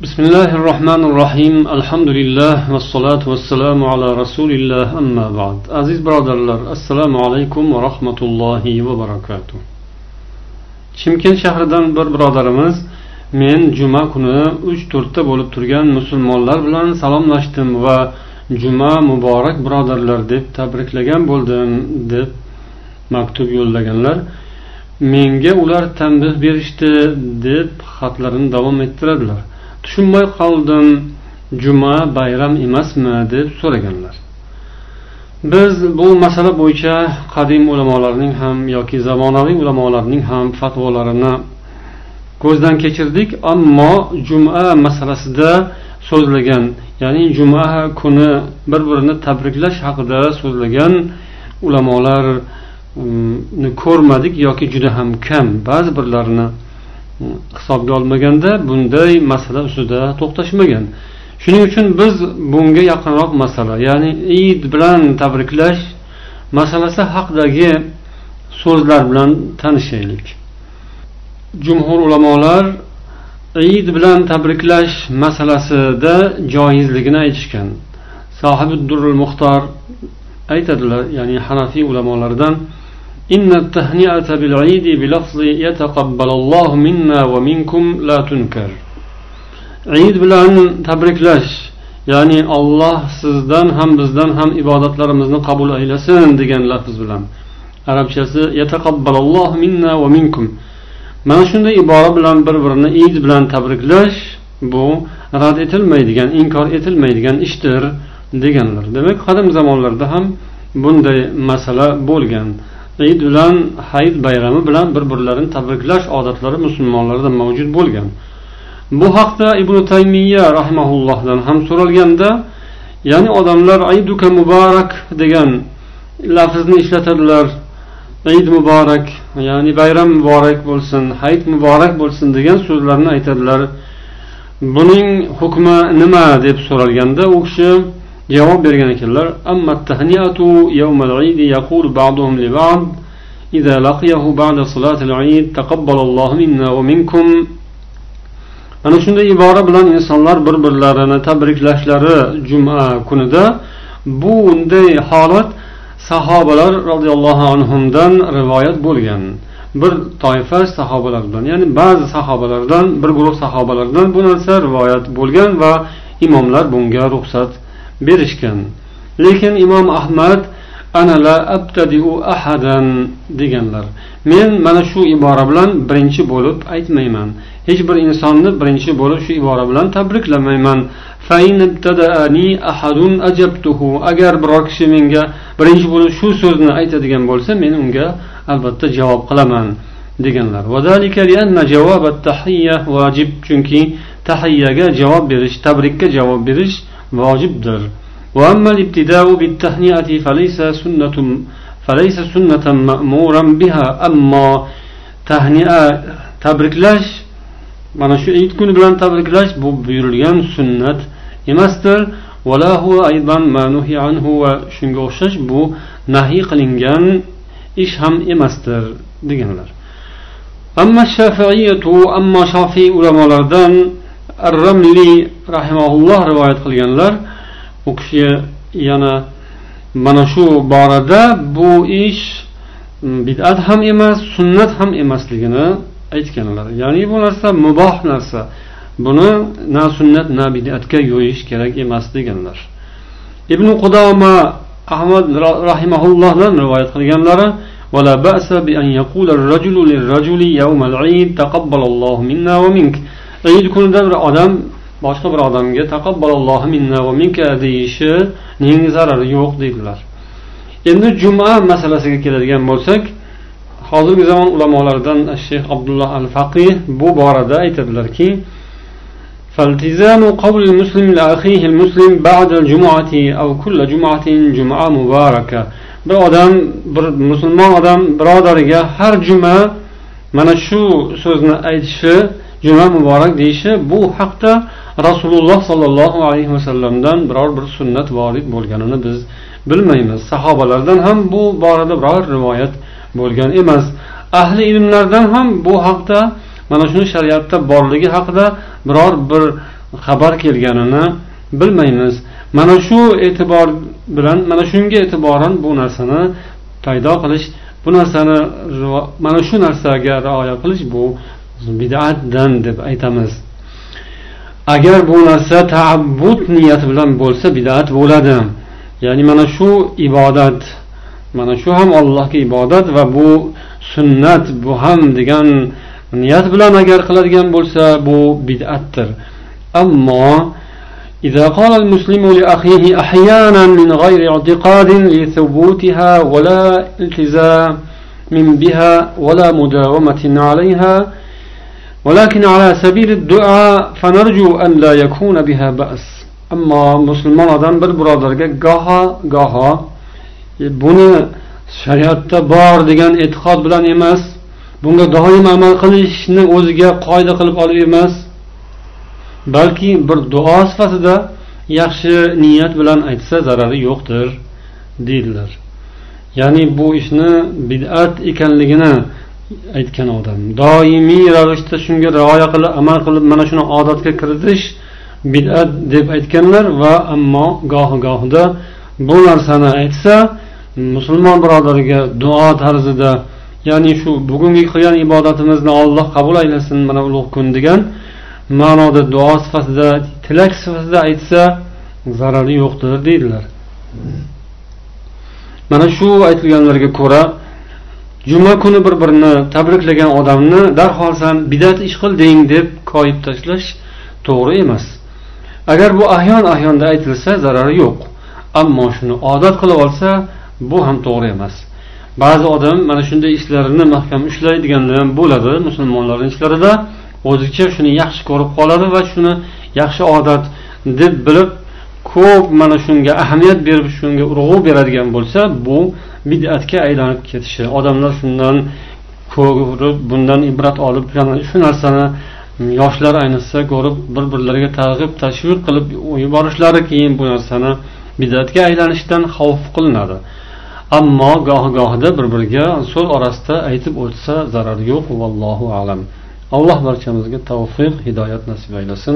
بسم الله الرحمن الرحيم الحمد لله والصلاة والسلام على رسول الله أما بعد عزيز برادرlar assalomu alaykum va rahmatullohi va barakatuh chimkent shahridan bir birodarimiz men juma kuni uch to'rtta bo'lib turgan musulmonlar bilan salomlashdim va juma muborak birodarlar deb tabriklagan bo'ldim deb maktub yo'llaganlar menga ular tanbeh berishdi deb xatlarini davom ettiradilar Tushunmay qoldim. Juma bayram emasmi? deb so'raganlar. Biz bu masala bo'yicha qadim ulamolarning ham yoki zamonaviy ulamolarning ham fatvolarini ko'zdan kechirdik. Ammo juma masalasida so'zlagan ya'ni juma kuni bir birini tabriklash haqida so'zlagan ulamolarni mm, ko'rmadik yoki juda ham kam. Ba'zi birlarini hisobga olmaganda bunday masala ustida to'xtashmagan. Shuning uchun biz bunga yaqinroq masala ya'ni id bilan tabriklash masalasi haqidagi so'zlar bilan tanishaylik. Jumhur ulamolar id bilan tabriklash masalasida joizligini aytishgan. Sohibi durul muxtor aytadilar ya'ni hanafiy ulamolaridan إن التهنئة بالعيد بلفظ يتقبل الله منا ومنكم لا تنكر عيد bilan tabriklash ya'ni olloh sizdan ham bizdan ham ibodatlarimizni qabul aylasin degan lafz bilan arabchasi yataqabbalallohu minna va minkum mana shunday ibora bilan bir birini id bilan tabriklash bu rad etilmaydigan inkor etilmaydigan ishdir deganlar demak qadim zamonlarda ham bunday masala bo'lgan Id bilan hayit bayrami bilan bir birlarini tabriklash odatlari musulmonlarda mavjud bo'lgan. Bu haqda ibn taymiya rahmaullohdan ham so'ralganda ya'ni odamlar ayduka muborak degan lafzni ishlatadilar. Id muborak ya'ni bayram muborak bo'lsin hayit muborak bo'lsin degan so'zlarni aytadilar. Buning hukmi nima deb so'ralganda u kishi javob bergan ekanlar. Amma tahniyatu idza laqiyahu ba'da al-eid minna wa minkum. Ana shunday ibora bilan insonlar bir birlarini tabriklashlari juma kunida. Bunday holat sahobalar roziyallohu anhumdan rivoyat bo'lgan. Bir toifa sahobalar bilan ya'ni ba'zi sahobalardan bir guruh sahobalardan bu narsa rivoyat bo'lgan va imomlar bunga ruxsat berishgan. Lekin imom ahmad ana la abtadiu ahadan deganlar. Men mana shu ibora bilan birinchi bo'lib aytmayman. Hech bir insonni birinchi bo'lib shu ibora bilan tabriklamayman agar biror kishi menga birinchi bo'lib shu so'zni aytadigan bo'lsa men unga albatta javob qilaman deganlar. Chunki tahiyyaga javob berish tabrikka javob berish vojibdir وأما الابتداء بالتهنئة فليس سنة فليس سنة مأمورا بها أما تهنئة tabriklash mana shu id kuni bilan tabriklash bu buyurilgan sunnat emasdir va shunga o'xshash bu nahiy qilingan ish ham emasdir deganlar ammo shafiiyatu ammo shofiy ulamolaridan ar ramli rahimaulloh rivoyat qilganlar u kishi yana mana shu borada bu ish bid'at ham emas sunnat ham emasligini aytganlar ya'ni bu narsa muboh narsa buni na sunnat na bid'atga yo'yish kerak emas deganlar ibn qudoma ahmad rahimaullohdan rivoyat qilganlari ولا بأس بأن يقول الرجل للرجل يوم العيد تقبل الله منا ومنك عيد kunida bir odam boshqa bir odamga taqabbalallohu minna va minka deyishining zarari yo'q deydilar endi juma masalasiga keladigan bo'lsak hozirgi zamon ulamolaridan shayx abdulloh al faqih bu borada aytadilarki فالتزام قول المسلم لأخيه المسلم بعد الجمعة أو كل جمعة جمعة مباركة bir odam bir musulmon odam birodariga har juma mana shu so'zni aytishi juma muborak deyishi bu haqda rasululloh sollallohu alayhi vasallamdan biror bir sunnat vorid bo'lganini biz bilmaymiz. Sahobalardan ham bu borada biror rivoyat bo'lgan emas. Ahli ilmlardan ham bu haqda mana shuni shariatda borligi haqida biror bir xabar kelganini bilmaymiz. Mana shu e'tibor bilan mana shunga e'tiboran bu narsani paydo qilish bu narsani mana shu narsaga rioya qilish bu bidatdan deb aytamiz agar bu narsa taabbud niyati bilan bo'lsa bidat bo'ladi ya'ni mana shu ibodat mana shu ham allohga ibodat va bu sunnat bu ham degan niyat bilan agar qiladigan bo'lsa bu bid'atdir ammo إذا قال المسلم لأخيه أحيانا من غير اعتقاد لثبوتها ولا التزام بها ولا مداومة عليها ولكن على سبيل الدعاء فنرجو أن لا يكون بها بأس أما مسلمان adam bir birodarga goho goho buni shariatda bor degan e'tiqod bilan emas bunga doim amal qilishni o'ziga qoida qilib olib emas balki bir duo sifatida yaxshi niyat bilan aytsa zarari yo'qdir deydilar ya'ni bu ishni bid'at ekanligini aytgan odam. Doimiy ravishda shunga rioya qilib amal qilib mana shuni odatga kiritish bid'at deb aytganlar va ammo gohi gohida bu narsani aytsa musulmon birodarga duo tarzida ya'ni shu bugungi qilgan ibodatimizni olloh qabul aylasin mana ulug' kun degan ma'noda duo sifatida tilak sifatida aytsa zarari yo'qdir deydilar. Mana shu aytilganlarga ko'ra juma kuni bir birini tabriklagan odamni darhol san bidat ish qilding deb koyib tashlash to'g'ri emas. Agar bu ahyon ahyonda aytilsa zarari yo'q. Ammo shuni odat qilib olsa bu ham to'g'ri emas. Ba'zi odam mana shunday ishlarini mahkam ushlaydiganlar ham bo'ladi musulmonlarni ishlarida. O'zicha shuni yaxshi ko'rib qoladi va shuni yaxshi odat deb bilib ko'p mana shunga ahamiyat berib shunga urg'u beradigan bo'lsa bu bid'atga aylanib ketishi. Odamlar shundan ko'rib bundan ibrat olib shu narsani yoshlar ayniqsa ko'rib bir birlariga targ'ib tashviq qilib yuborishlari keyin bu narsani bidatga aylanishidan xavf qilinadi. Ammo goh gohida bir biriga so'z orasida aytib o'tsa zarar yo'q vallohu alam. Alloh barchamizga tavfiq hidoyat nasib aylasin.